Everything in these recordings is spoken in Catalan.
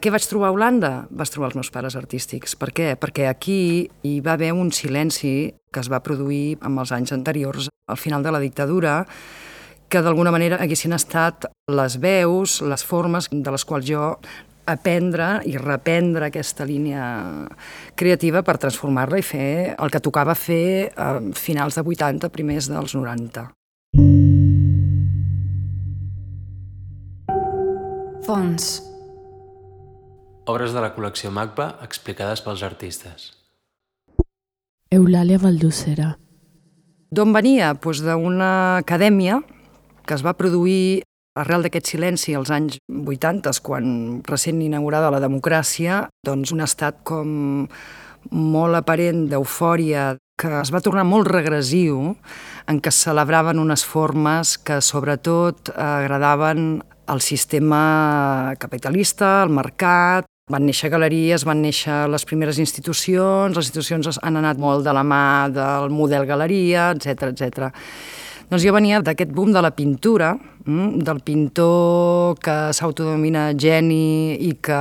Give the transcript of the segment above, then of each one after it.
Què vaig trobar a Holanda? Vaig trobar els meus pares artístics. Per què? Perquè aquí hi va haver un silenci que es va produir en els anys anteriors, al final de la dictadura, que d'alguna manera haguessin estat les veus, les formes de les quals jo aprendre i reprendre aquesta línia creativa per transformar-la i fer el que tocava fer a finals de 80, primers dels 90. Fons. Obres de la col·lecció MACBA explicades pels artistes. Eulàlia Valdocera. D'on venia? Pues d'una acadèmia que es va produir arrel d'aquest silenci als anys 80, quan recent inaugurada la democràcia, doncs un estat com molt aparent d'eufòria, que es va tornar molt regressiu, en què es celebraven unes formes que sobretot agradaven al sistema capitalista, al mercat, van néixer galeries, van néixer les primeres institucions, les institucions han anat molt de la mà del model galeria, etc etc. Doncs jo venia d'aquest boom de la pintura, mm, del pintor que s'autodomina geni i que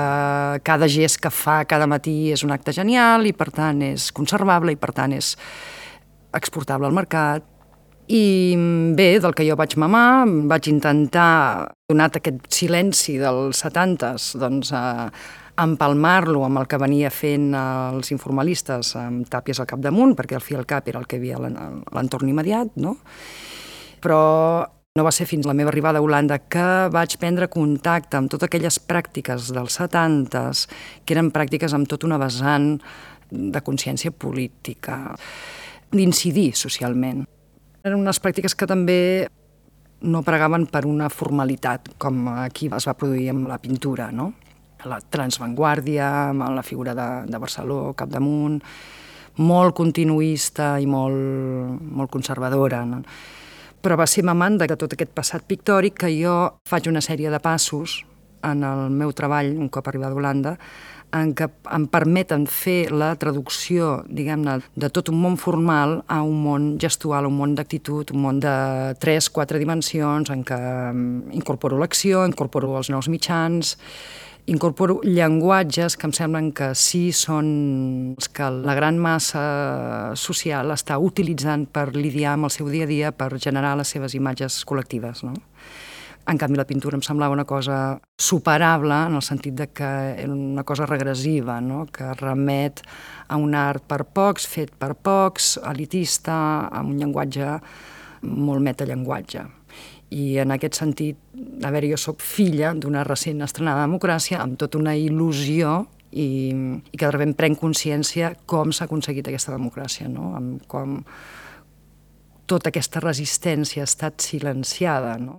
cada gest que fa cada matí és un acte genial i per tant és conservable i per tant és exportable al mercat. I bé, del que jo vaig mamar, vaig intentar, donat aquest silenci dels 70s, doncs, eh, empalmar-lo amb el que venia fent els informalistes amb tàpies al capdamunt, perquè al fi al cap era el que havia l'entorn immediat, no? però no va ser fins la meva arribada a Holanda que vaig prendre contacte amb totes aquelles pràctiques dels 70s, que eren pràctiques amb tota una vessant de consciència política, d'incidir socialment. Eren unes pràctiques que també no pregaven per una formalitat, com aquí es va produir amb la pintura, no? La transvanguàrdia, amb la figura de, de Barceló, capdamunt, molt continuista i molt, molt conservadora. No? però va ser mamant de tot aquest passat pictòric que jo faig una sèrie de passos en el meu treball, un cop arribat a Holanda, en què em permeten fer la traducció, diguem-ne, de tot un món formal a un món gestual, un món d'actitud, un món de tres, quatre dimensions, en què mm, incorporo l'acció, incorporo els nous mitjans, incorporo llenguatges que em semblen que sí són els que la gran massa social està utilitzant per lidiar amb el seu dia a dia, per generar les seves imatges col·lectives. No? En canvi, la pintura em semblava una cosa superable en el sentit de que era una cosa regressiva, no? que remet a un art per pocs, fet per pocs, elitista, amb un llenguatge molt metallenguatge. I en aquest sentit, a veure, jo sóc filla d'una recent estrenada democràcia amb tota una il·lusió i, i que de sobte prenc consciència com s'ha aconseguit aquesta democràcia, no? amb com tota aquesta resistència ha estat silenciada. No?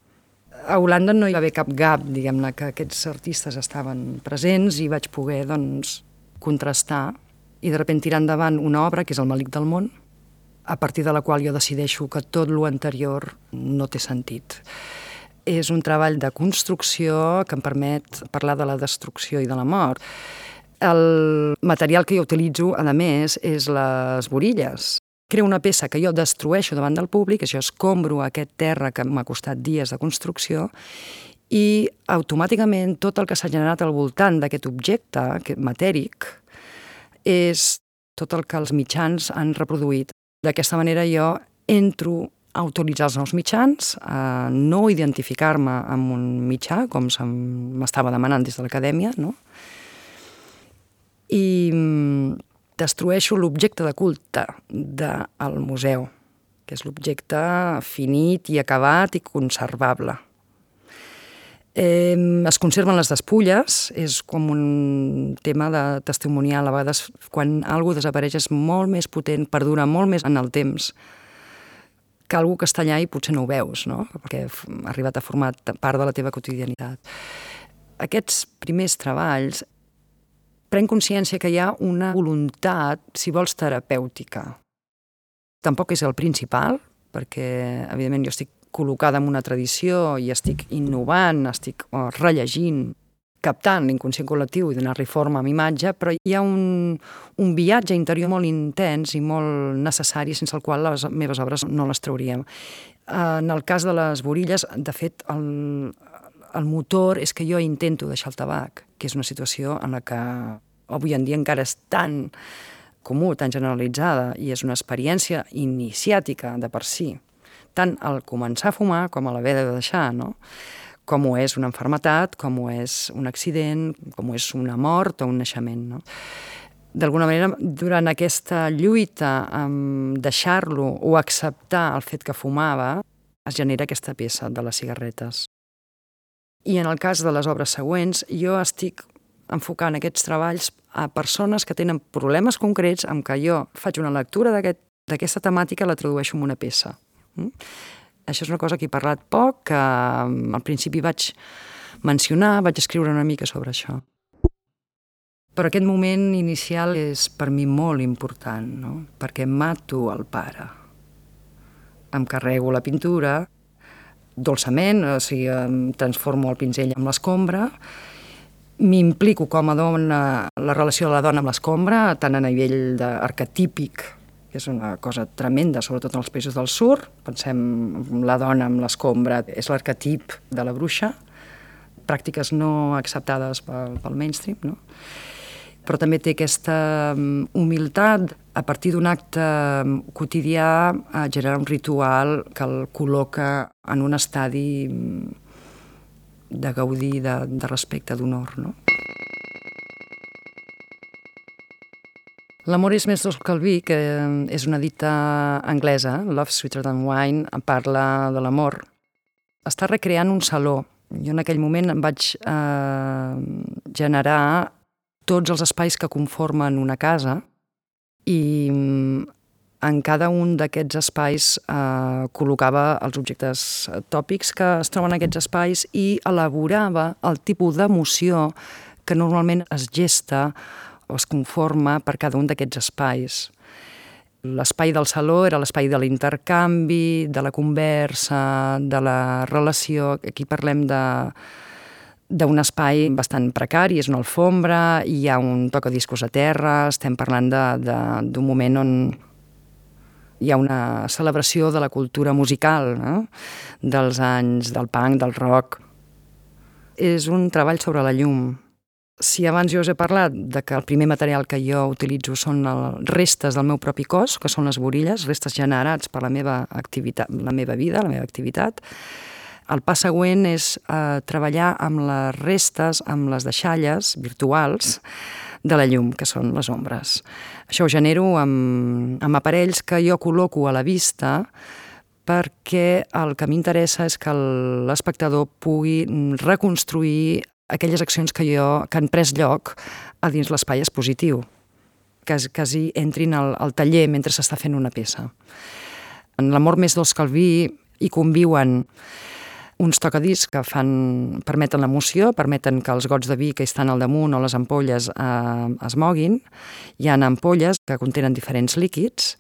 A Holanda no hi va haver cap gap, diguem-ne, que aquests artistes estaven presents i vaig poder, doncs, contrastar i de sobte tirar endavant una obra que és El malic del món, a partir de la qual jo decideixo que tot lo anterior no té sentit. És un treball de construcció que em permet parlar de la destrucció i de la mort. El material que jo utilitzo, a més, és les borilles. Creo una peça que jo destrueixo davant del públic, jo escombro aquest terra que m'ha costat dies de construcció, i automàticament tot el que s'ha generat al voltant d'aquest objecte, matèric, és tot el que els mitjans han reproduït. D'aquesta manera jo entro a utilitzar els nous mitjans, a no identificar-me amb un mitjà, com m'estava demanant des de l'acadèmia, no? i mm, destrueixo l'objecte de culte del museu, que és l'objecte finit i acabat i conservable. Eh, es conserven les despulles, és com un tema de testimonial. A vegades, quan algú desapareix, és molt més potent, perdura molt més en el temps que algú que està allà i potser no ho veus, no? perquè ha arribat a formar part de la teva quotidianitat. Aquests primers treballs pren consciència que hi ha una voluntat, si vols, terapèutica. Tampoc és el principal, perquè, evidentment, jo estic col·locada en una tradició i estic innovant, estic oh, rellegint, captant l'inconscient col·lectiu i donar-li forma amb imatge, però hi ha un, un viatge interior molt intens i molt necessari sense el qual les meves obres no les trauríem. En el cas de les borilles, de fet, el, el motor és que jo intento deixar el tabac, que és una situació en la que avui en dia encara és tan comú, tan generalitzada, i és una experiència iniciàtica de per si, tant al començar a fumar com a l'haver de deixar, no? com ho és una enfermetat, com ho és un accident, com ho és una mort o un naixement. No? D'alguna manera, durant aquesta lluita amb deixar-lo o acceptar el fet que fumava, es genera aquesta peça de les cigarretes. I en el cas de les obres següents, jo estic enfocant aquests treballs a persones que tenen problemes concrets amb què jo faig una lectura d'aquesta aquest, temàtica i la tradueixo en una peça. Mm? Això és una cosa que he parlat poc, que mm, al principi vaig mencionar, vaig escriure una mica sobre això. Però aquest moment inicial és per mi molt important, no? perquè mato el pare. Em carrego la pintura, dolçament, o sigui, em transformo el pinzell amb l'escombra, m'implico com a dona la relació de la dona amb l'escombra, tant a nivell arquetípic que és una cosa tremenda, sobretot en els països del sud. Pensem la dona amb l'escombra, és l'arquetip de la bruixa, pràctiques no acceptades pel, pel mainstream, no? però també té aquesta mm, humilitat a partir d'un acte mm, quotidià a generar un ritual que el col·loca en un estadi mm, de gaudir, de, de respecte, d'honor. No? L'amor és més dolç que el vi, que és una dita anglesa, Love Sweeter Than Wine, parla de l'amor. Està recreant un saló. Jo en aquell moment em vaig eh, generar tots els espais que conformen una casa i mm, en cada un d'aquests espais eh, col·locava els objectes tòpics que es troben en aquests espais i elaborava el tipus d'emoció que normalment es gesta es conforma per cada un d'aquests espais. L'espai del saló era l'espai de l'intercanvi, de la conversa, de la relació. Aquí parlem de d'un espai bastant precari, és una alfombra, hi ha un tocadiscos a terra, estem parlant d'un moment on hi ha una celebració de la cultura musical, no? dels anys del punk, del rock. És un treball sobre la llum, si abans jo us he parlat de que el primer material que jo utilitzo són el, restes del meu propi cos, que són les borilles, restes generats per la meva activitat, la meva vida, la meva activitat, el pas següent és eh, treballar amb les restes, amb les deixalles virtuals de la llum, que són les ombres. Això ho genero amb, amb aparells que jo col·loco a la vista perquè el que m'interessa és que l'espectador pugui reconstruir aquelles accions que, jo, que han pres lloc a dins l'espai expositiu, que quasi entrin al, al taller mentre s'està fent una peça. En l'amor més dolç que el vi hi conviuen uns tocadiscs que fan, permeten l'emoció, permeten que els gots de vi que estan al damunt o les ampolles eh, es moguin. Hi ha ampolles que contenen diferents líquids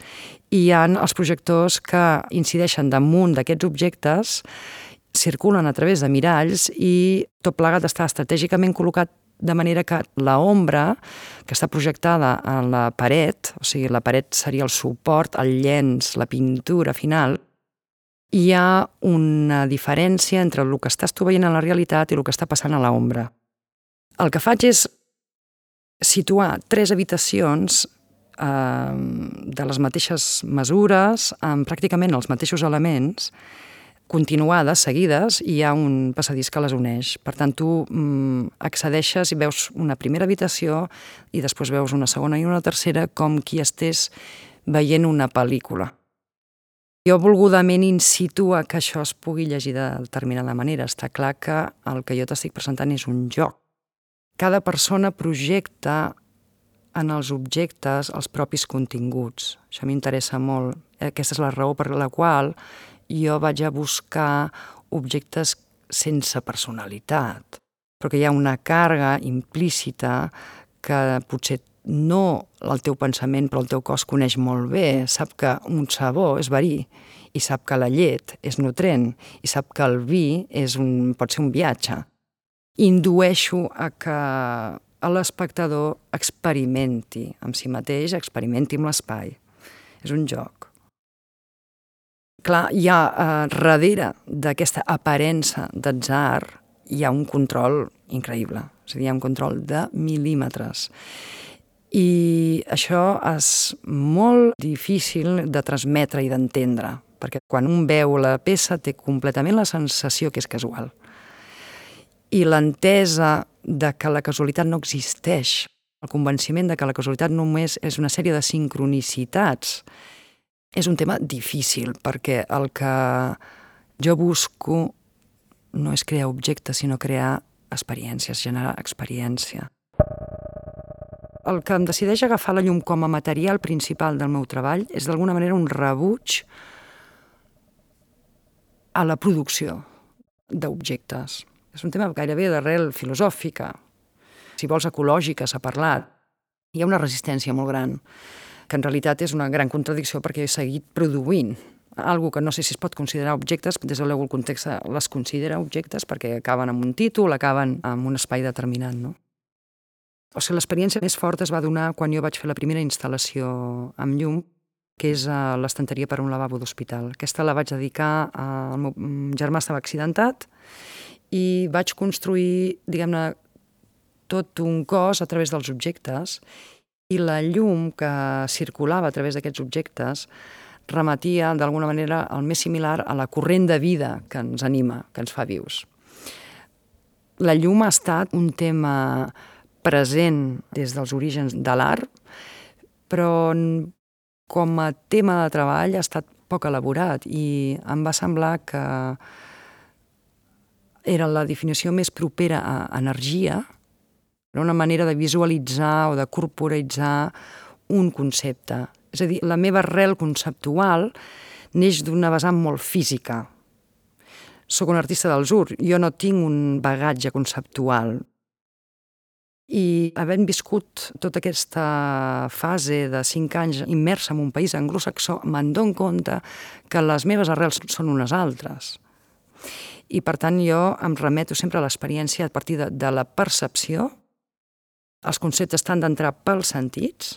i hi ha els projectors que incideixen damunt d'aquests objectes circulen a través de miralls i tot plegat està estratègicament col·locat de manera que la ombra que està projectada a la paret, o sigui, la paret seria el suport, el llenç, la pintura final, hi ha una diferència entre el que estàs tu veient la realitat i el que està passant a l'ombra. El que faig és situar tres habitacions eh, de les mateixes mesures, amb pràcticament els mateixos elements, continuades, seguides, i hi ha un passadís que les uneix. Per tant, tu mm, accedeixes i veus una primera habitació i després veus una segona i una tercera com qui estés veient una pel·lícula. Jo volgudament insitua que això es pugui llegir de determinada manera. Està clar que el que jo t'estic presentant és un joc. Cada persona projecta en els objectes els propis continguts. Això m'interessa molt. Aquesta és la raó per la qual jo vaig a buscar objectes sense personalitat, perquè hi ha una càrrega implícita que potser no el teu pensament, però el teu cos coneix molt bé, sap que un sabó és verí, i sap que la llet és nutrent, i sap que el vi és un, pot ser un viatge. Indueixo a que l'espectador experimenti amb si mateix, experimenti amb l'espai. És un joc clar, hi ha eh, darrere d'aquesta aparença d'atzar, hi ha un control increïble, és a dir, hi ha un control de mil·límetres. I això és molt difícil de transmetre i d'entendre, perquè quan un veu la peça té completament la sensació que és casual. I l'entesa de que la casualitat no existeix, el convenciment de que la casualitat només és una sèrie de sincronicitats, és un tema difícil, perquè el que jo busco no és crear objectes, sinó crear experiències, generar experiència. El que em decideix agafar la llum com a material principal del meu treball és d'alguna manera un rebuig a la producció d'objectes. És un tema gairebé d'arrel filosòfica. Si vols ecològica, s'ha parlat. Hi ha una resistència molt gran, que en realitat és una gran contradicció perquè he seguit produint algo que no sé si es pot considerar objectes, des del el context les considera objectes perquè acaben amb un títol, acaben amb un espai determinat, no? O sigui, l'experiència més forta es va donar quan jo vaig fer la primera instal·lació amb llum, que és a l'estanteria per un lavabo d'hospital. Aquesta la vaig dedicar al meu germà estava accidentat i vaig construir, diguem-ne, tot un cos a través dels objectes i la llum que circulava a través d'aquests objectes remetia d'alguna manera el més similar a la corrent de vida que ens anima, que ens fa vius. La llum ha estat un tema present des dels orígens de l'art, però com a tema de treball ha estat poc elaborat i em va semblar que era la definició més propera a energia, era una manera de visualitzar o de corporitzar un concepte. És a dir, la meva arrel conceptual neix d'una vessant molt física. Soc un artista del Zur, jo no tinc un bagatge conceptual. I havent viscut tota aquesta fase de cinc anys immersa en un país anglosaxó, me'n dono compte que les meves arrels són unes altres. I per tant jo em remeto sempre a l'experiència a partir de, de la percepció. Els conceptes estan d'entrar pels sentits,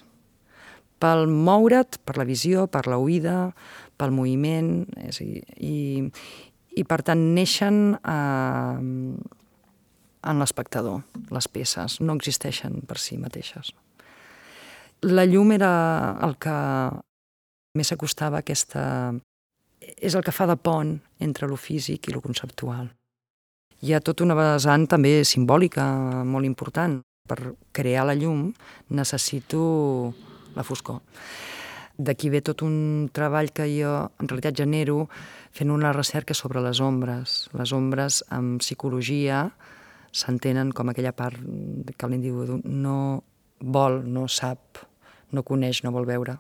pel moure't, per la visió, per la oïda, pel moviment, és dir, i, i per tant neixen eh, en l'espectador, les peces, no existeixen per si mateixes. La llum era el que més acostava a aquesta... és el que fa de pont entre lo físic i lo conceptual. Hi ha tota una vessant també simbòlica molt important. Per crear la llum necessito la foscor. D'aquí ve tot un treball que jo en realitat genero fent una recerca sobre les ombres. Les ombres en psicologia s'entenen com aquella part que l'individu no vol, no sap, no coneix, no vol veure,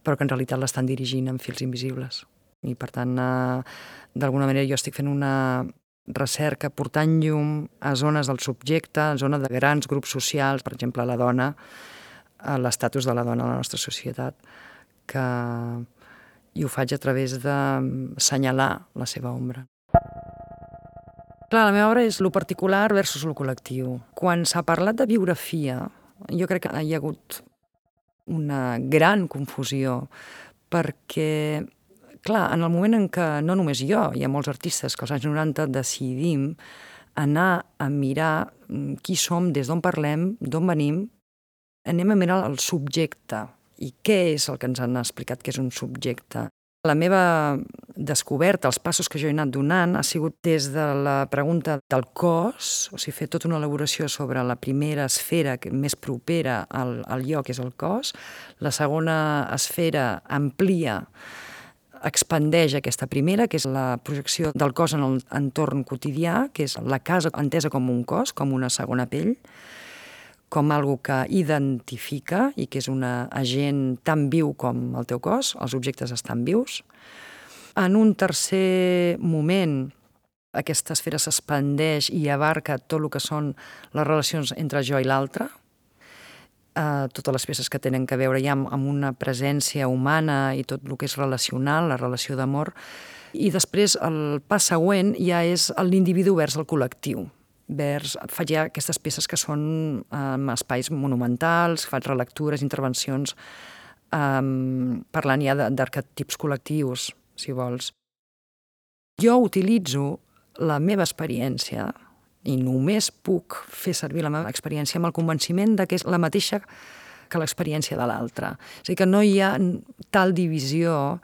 però que en realitat l'estan dirigint amb fils invisibles. I per tant, eh, d'alguna manera jo estic fent una recerca portant llum a zones del subjecte, a zones de grans grups socials, per exemple, la dona, l'estatus de la dona a la nostra societat, que i ho faig a través de senyalar la seva ombra. Clar, la meva obra és lo particular versus lo col·lectiu. Quan s'ha parlat de biografia, jo crec que hi ha hagut una gran confusió, perquè, clar, en el moment en què no només jo, hi ha molts artistes que als anys 90 decidim anar a mirar qui som, des d'on parlem, d'on venim, anem a mirar el subjecte i què és el que ens han explicat que és un subjecte. La meva descoberta, els passos que jo he anat donant, ha sigut des de la pregunta del cos, o sigui, fer tota una elaboració sobre la primera esfera més propera al, al lloc, que és el cos, la segona esfera amplia expandeix aquesta primera, que és la projecció del cos en l'entorn quotidià, que és la casa entesa com un cos, com una segona pell, com algo que identifica i que és un agent tan viu com el teu cos, els objectes estan vius. En un tercer moment, aquesta esfera s'expandeix i abarca tot el que són les relacions entre jo i l'altre, eh, totes les peces que tenen que veure ja amb, amb una presència humana i tot el que és relacional, la relació d'amor, i després el pas següent ja és l'individu vers el col·lectiu, vers, faig ja aquestes peces que són um, espais monumentals, faig relectures, intervencions, um, parlant ja d'arquetips col·lectius, si vols. Jo utilitzo la meva experiència i només puc fer servir la meva experiència amb el convenciment de que és la mateixa que l'experiència de l'altre. És a dir, que no hi ha tal divisió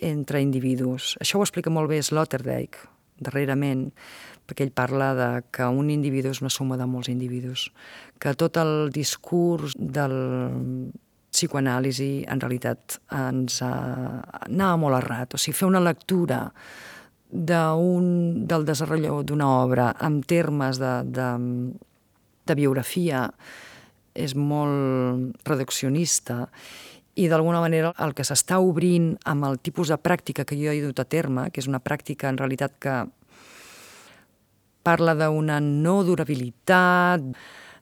entre individus. Això ho explica molt bé Sloterdijk, darrerament, perquè ell parla de que un individu és una suma de molts individus, que tot el discurs del psicoanàlisi en realitat ens anava molt errat. O sigui, fer una lectura un, del desenvolupament d'una obra en termes de, de, de biografia és molt reduccionista i d'alguna manera el que s'està obrint amb el tipus de pràctica que jo he dut a terme, que és una pràctica en realitat que parla d'una no durabilitat,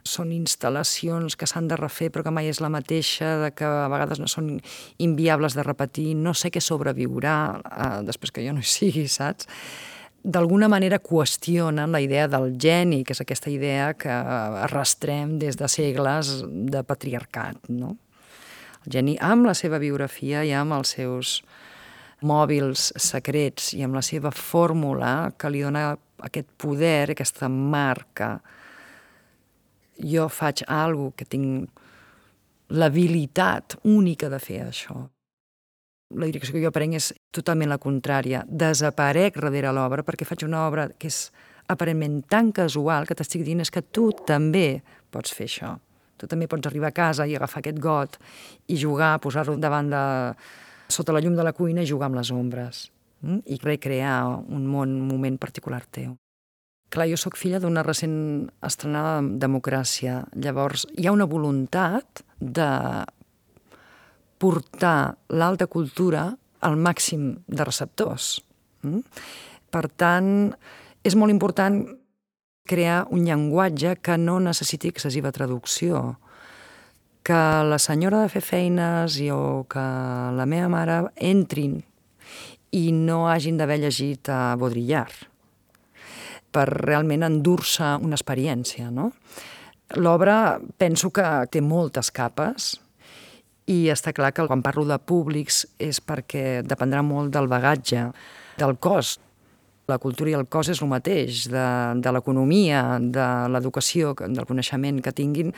són instal·lacions que s'han de refer però que mai és la mateixa, de que a vegades no són inviables de repetir, no sé què sobreviurà eh, després que jo no hi sigui, saps? D'alguna manera qüestionen la idea del geni, que és aquesta idea que arrastrem des de segles de patriarcat, no? El geni amb la seva biografia i amb els seus mòbils secrets i amb la seva fórmula que li dona aquest poder, aquesta marca, jo faig alguna que tinc l'habilitat única de fer això. La direcció que jo prenc és totalment la contrària. Desaparec darrere l'obra perquè faig una obra que és aparentment tan casual que t'estic dient és que tu també pots fer això. Tu també pots arribar a casa i agafar aquest got i jugar, posar-lo davant de... sota la llum de la cuina i jugar amb les ombres mm? i recrear un món, un moment particular teu. Clar, jo sóc filla d'una recent estrenada democràcia. Llavors, hi ha una voluntat de portar l'alta cultura al màxim de receptors. Mm? Per tant, és molt important crear un llenguatge que no necessiti excessiva traducció, que la senyora de fer feines i, o que la meva mare entrin i no hagin d'haver llegit a Baudrillard per realment endur-se una experiència. No? L'obra penso que té moltes capes i està clar que quan parlo de públics és perquè dependrà molt del bagatge, del cos. La cultura i el cos és el mateix, de, de l'economia, de l'educació, del coneixement que tinguin,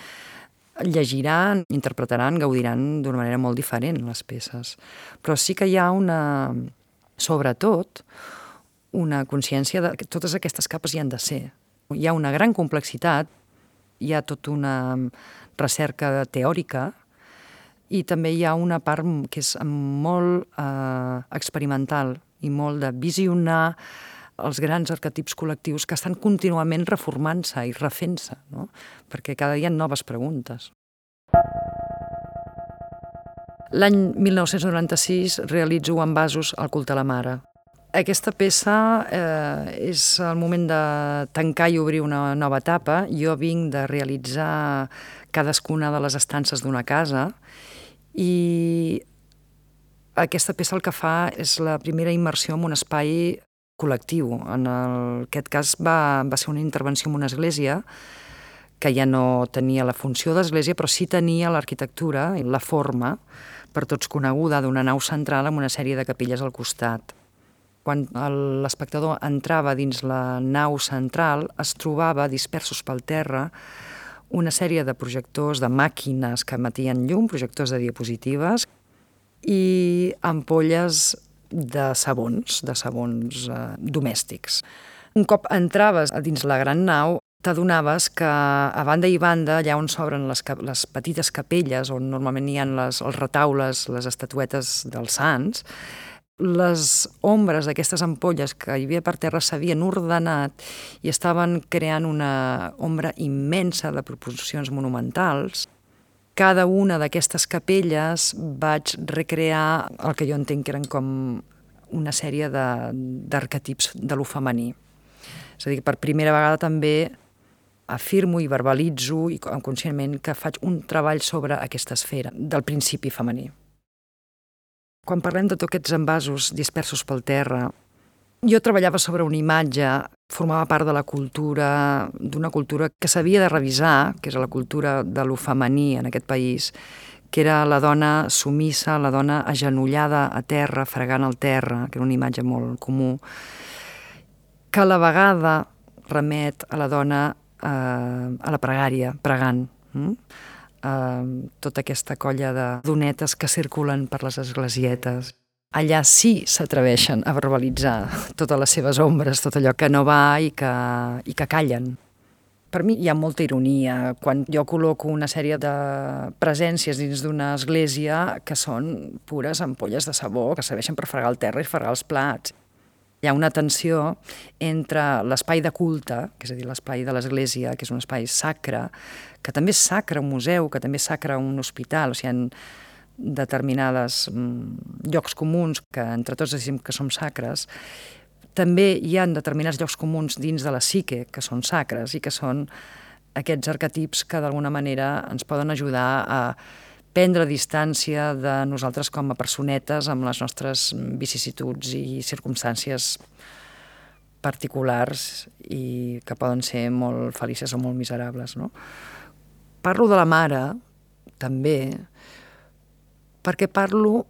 llegiran, interpretaran, gaudiran d'una manera molt diferent les peces. Però sí que hi ha una, sobretot, una consciència de que totes aquestes capes hi han de ser. Hi ha una gran complexitat, hi ha tota una recerca teòrica i també hi ha una part que és molt eh, experimental i molt de visionar els grans arquetips col·lectius que estan contínuament reformant-se i refent-se, no? perquè cada dia hi ha noves preguntes. L'any 1996 realitzo envasos al culte a la mare, aquesta peça eh, és el moment de tancar i obrir una nova etapa. Jo vinc de realitzar cadascuna de les estances d'una casa i aquesta peça el que fa és la primera immersió en un espai col·lectiu. En el, aquest cas va, va ser una intervenció en una església que ja no tenia la funció d'església, però sí tenia l'arquitectura i la forma, per tots coneguda, d'una nau central amb una sèrie de capelles al costat quan l'espectador entrava dins la nau central, es trobava dispersos pel terra una sèrie de projectors, de màquines que emetien llum, projectors de diapositives, i ampolles de sabons, de sabons eh, domèstics. Un cop entraves dins la gran nau, t'adonaves que a banda i banda, allà on s'obren les, les petites capelles, on normalment hi ha les, els retaules, les estatuetes dels sants, les ombres d'aquestes ampolles que hi havia per terra s'havien ordenat i estaven creant una ombra immensa de proporcions monumentals. Cada una d'aquestes capelles vaig recrear el que jo entenc que eren com una sèrie d'arquetips de, de lo femení. És a dir, per primera vegada també afirmo i verbalitzo i conscientment que faig un treball sobre aquesta esfera del principi femení. Quan parlem de tots aquests envasos dispersos pel terra, jo treballava sobre una imatge, formava part de la cultura, d'una cultura que s'havia de revisar, que és la cultura de lo femení en aquest país, que era la dona sumissa, la dona agenollada a terra, fregant el terra, que era una imatge molt comú. que a la vegada remet a la dona eh, a la pregària, pregant. Mm? Eh, tota aquesta colla de donetes que circulen per les esglasietes. Allà sí s'atreveixen a verbalitzar totes les seves ombres, tot allò que no va i que, i que callen. Per mi hi ha molta ironia quan jo col·loco una sèrie de presències dins d'una església que són pures ampolles de sabó que serveixen per fregar el terra i fregar els plats. Hi ha una tensió entre l'espai de culte, que és a dir, l'espai de l'església, que és un espai sacre, que també és sacre un museu, que també és sacre un hospital, o sigui, ha determinades mm, llocs comuns que entre tots decim que som sacres, també hi ha determinats llocs comuns dins de la psique que són sacres i que són aquests arquetips que d'alguna manera ens poden ajudar a prendre distància de nosaltres com a personetes amb les nostres vicissituds i circumstàncies particulars i que poden ser molt felices o molt miserables. No? Parlo de la mare, també, perquè parlo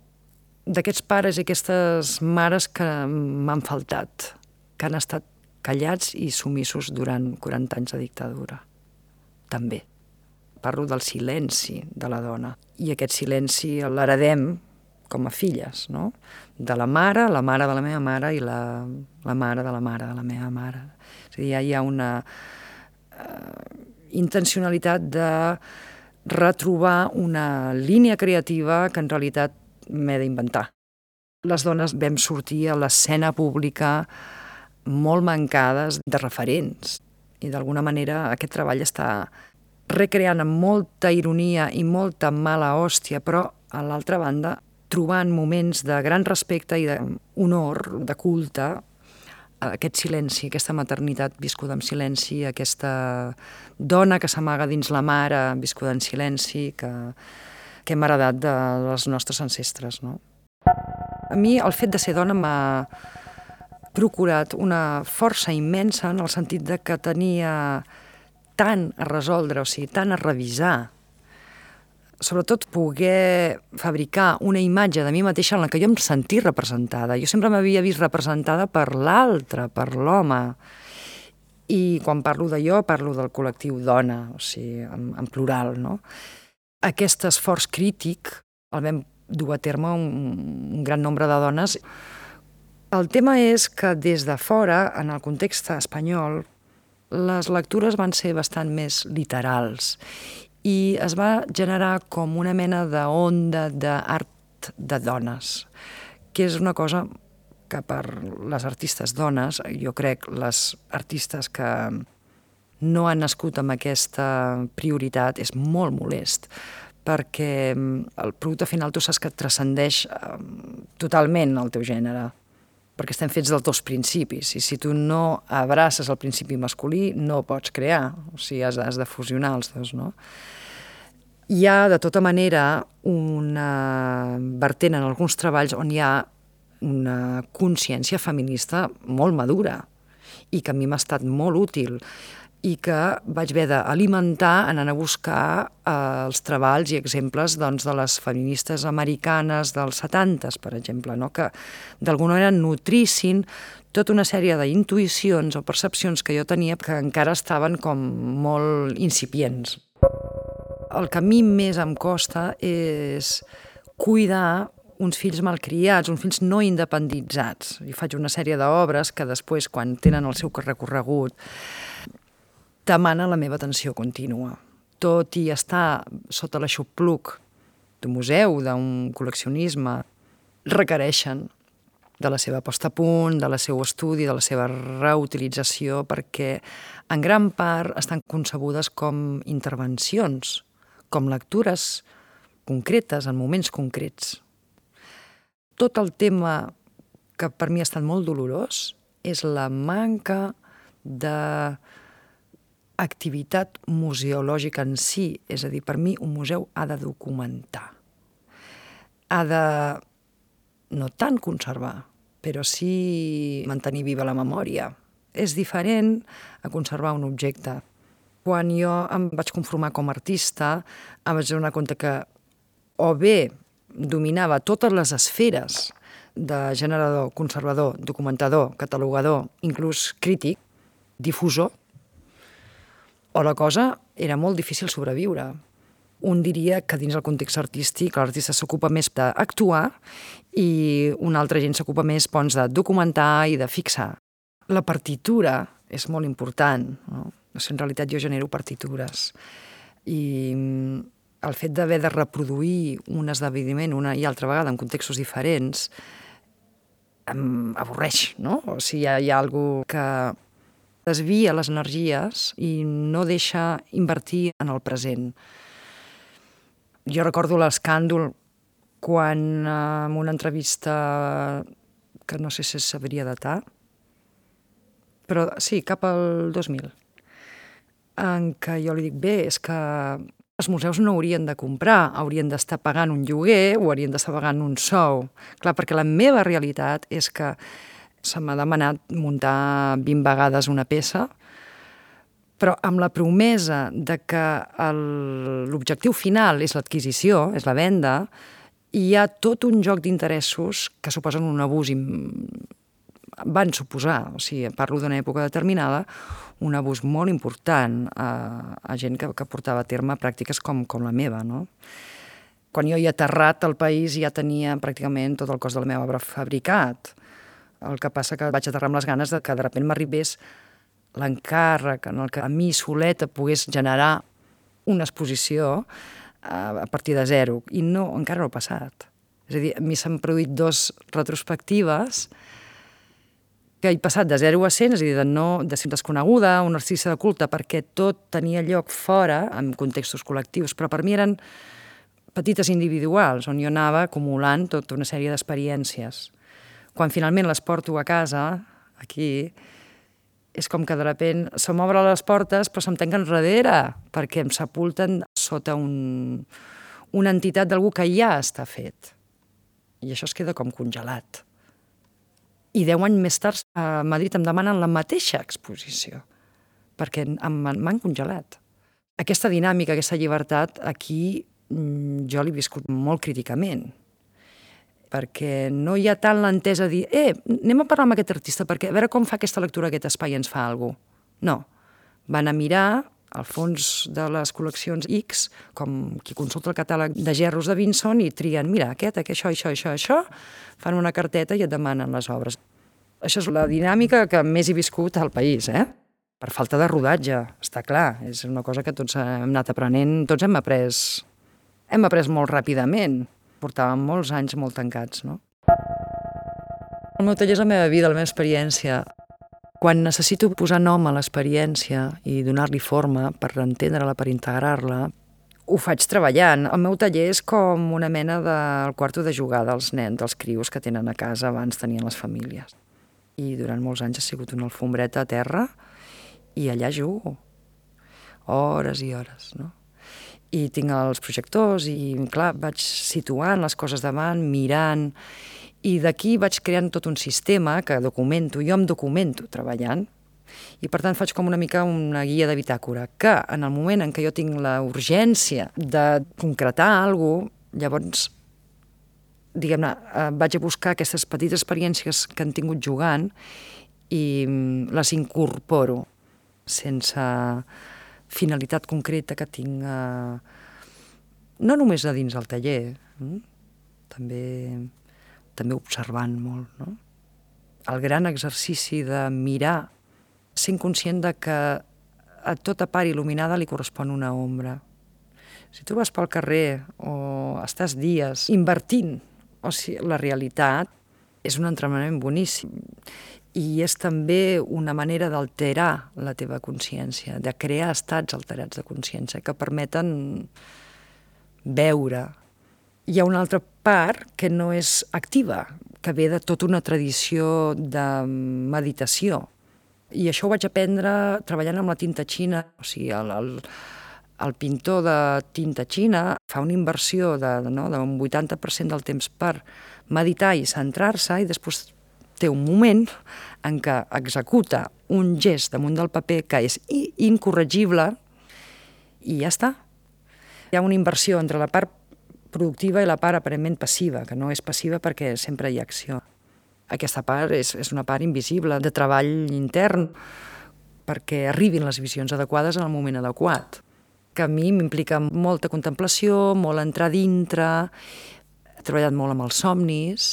d'aquests pares i aquestes mares que m'han faltat, que han estat callats i sumissos durant 40 anys de dictadura. També. Parlo del silenci de la dona. I aquest silenci l'heredem com a filles, no? De la mare, la mare de la meva mare i la, la mare de la mare de la meva mare. És a dir, ja hi ha una eh, intencionalitat de retrobar una línia creativa que en realitat m'he d'inventar. Les dones vam sortir a l'escena pública molt mancades de referents i d'alguna manera aquest treball està recreant amb molta ironia i molta mala hòstia, però a l'altra banda trobant moments de gran respecte i d'honor, de culte, aquest silenci, aquesta maternitat viscuda en silenci, aquesta dona que s'amaga dins la mare viscuda en silenci, que, que hem heredat de les nostres ancestres. No? A mi el fet de ser dona m'ha procurat una força immensa en el sentit de que tenia tant a resoldre, o sigui, tant a revisar, sobretot poder fabricar una imatge de mi mateixa en la que jo em sentia representada. Jo sempre m'havia vist representada per l'altre, per l'home. I quan parlo de jo, parlo del col·lectiu dona, o sigui, en, en plural, no? Aquest esforç crític el vam dur a terme un, un gran nombre de dones. El tema és que des de fora, en el context espanyol, les lectures van ser bastant més literals i es va generar com una mena d'onda d'art de dones, que és una cosa que per les artistes dones, jo crec les artistes que no han nascut amb aquesta prioritat és molt molest, perquè el producte final tu saps que transcendeix totalment el teu gènere, perquè estem fets dels dos principis, i si tu no abraces el principi masculí no pots crear, o sigui, has, has de fusionar els dos, no? Hi ha, de tota manera, una vertent en alguns treballs on hi ha una consciència feminista molt madura i que a mi m'ha estat molt útil i que vaig haver d'alimentar anant a buscar eh, els treballs i exemples doncs, de les feministes americanes dels 70, per exemple, no? que d'alguna manera nutrissin tota una sèrie d'intuïcions o percepcions que jo tenia que encara estaven com molt incipients el que a mi més em costa és cuidar uns fills malcriats, uns fills no independitzats. I faig una sèrie d'obres que després, quan tenen el seu recorregut, demanen la meva atenció contínua. Tot i estar sota l'aixopluc d'un museu, d'un col·leccionisme, requereixen de la seva posta a punt, de la seu estudi, de la seva reutilització, perquè en gran part estan concebudes com intervencions com lectures concretes, en moments concrets. Tot el tema que per mi ha estat molt dolorós és la manca de activitat museològica en si, és a dir, per mi un museu ha de documentar, ha de no tant conservar, però sí mantenir viva la memòria. És diferent a conservar un objecte quan jo em vaig conformar com a artista, em vaig donar compte que o bé dominava totes les esferes de generador, conservador, documentador, catalogador, inclús crític, difusor, o la cosa era molt difícil sobreviure. Un diria que dins el context artístic l'artista s'ocupa més d'actuar i una altra gent s'ocupa més doncs, de documentar i de fixar. La partitura és molt important. No? En realitat jo genero partitures i mm, el fet d'haver de reproduir un esdeveniment una i altra vegada en contextos diferents em avorreix, no? O sigui, hi ha, hi ha algú que desvia les energies i no deixa invertir en el present. Jo recordo l'escàndol quan en una entrevista que no sé si sabria datar, però sí, cap al 2000, en què jo li dic, bé, és que els museus no haurien de comprar, haurien d'estar pagant un lloguer o haurien d'estar pagant un sou. Clar, perquè la meva realitat és que se m'ha demanat muntar 20 vegades una peça, però amb la promesa de que l'objectiu final és l'adquisició, és la venda, hi ha tot un joc d'interessos que suposen un abús van suposar, o sigui, parlo d'una època determinada, un abús molt important a, a gent que, que portava a terme pràctiques com, com la meva, no? Quan jo hi he aterrat al país ja tenia pràcticament tot el cos de la meva obra fabricat. El que passa que vaig aterrar amb les ganes de que de sobte m'arribés l'encàrrec en el que a mi soleta pogués generar una exposició a, a partir de zero. I no, encara no ha passat. És a dir, a mi s'han produït dos retrospectives que he passat de 0 a 100, és a dir, de, no, de ser desconeguda, un artista de culte, perquè tot tenia lloc fora, en contextos col·lectius, però per mi eren petites individuals, on jo anava acumulant tota una sèrie d'experiències. Quan finalment les porto a casa, aquí, és com que de repent se m'obren les portes però se'm tanquen darrere, perquè em sepulten sota un, una entitat d'algú que ja està fet. I això es queda com congelat i deu anys més tard a Madrid em demanen la mateixa exposició, perquè m'han congelat. Aquesta dinàmica, aquesta llibertat, aquí mm, jo l'he viscut molt críticament, perquè no hi ha tant l'entesa de dir eh, anem a parlar amb aquest artista perquè a veure com fa aquesta lectura, aquest espai ens fa alguna cosa. No, van a mirar al fons de les col·leccions X, com qui consulta el catàleg de gerros de Vinson i trien, mira, aquest, aquest, això, això, això, això, fan una carteta i et demanen les obres. Això és la dinàmica que més he viscut al país, eh? Per falta de rodatge, està clar. És una cosa que tots hem anat aprenent, tots hem après, hem après molt ràpidament. Portàvem molts anys molt tancats, no? El meu taller és la meva vida, la meva experiència. Quan necessito posar nom a l'experiència i donar-li forma per entendre-la, per integrar-la, ho faig treballant. El meu taller és com una mena del quarto de jugar dels nens, dels crios que tenen a casa abans tenien les famílies. I durant molts anys ha sigut una alfombreta a terra i allà jugo. Hores i hores, no? I tinc els projectors i, clar, vaig situant les coses davant, mirant i d'aquí vaig creant tot un sistema que documento, jo em documento treballant, i per tant faig com una mica una guia de bitàcora, que en el moment en què jo tinc la urgència de concretar alguna cosa, llavors diguem-ne, eh, vaig a buscar aquestes petites experiències que han tingut jugant i mm, les incorporo sense finalitat concreta que tinc eh, no només a dins del taller, eh? també també observant molt, no? El gran exercici de mirar, sent conscient de que a tota part il·luminada li correspon una ombra. Si tu vas pel carrer o estàs dies invertint o sigui, la realitat, és un entrenament boníssim i és també una manera d'alterar la teva consciència, de crear estats alterats de consciència que permeten veure hi ha una altra part que no és activa, que ve de tota una tradició de meditació. I això ho vaig aprendre treballant amb la tinta xina, o sigui, el, el, el pintor de tinta xina fa una inversió de, no, d'un 80% del temps per meditar i centrar-se i després té un moment en què executa un gest damunt del paper que és incorregible i ja està. Hi ha una inversió entre la part productiva i la part aparentment passiva, que no és passiva perquè sempre hi ha acció. Aquesta part és, és una part invisible de treball intern perquè arribin les visions adequades en el moment adequat que a mi m'implica molta contemplació, molt entrar dintre, he treballat molt amb els somnis,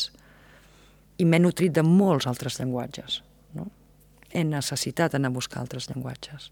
i m'he nutrit de molts altres llenguatges. No? He necessitat anar a buscar altres llenguatges.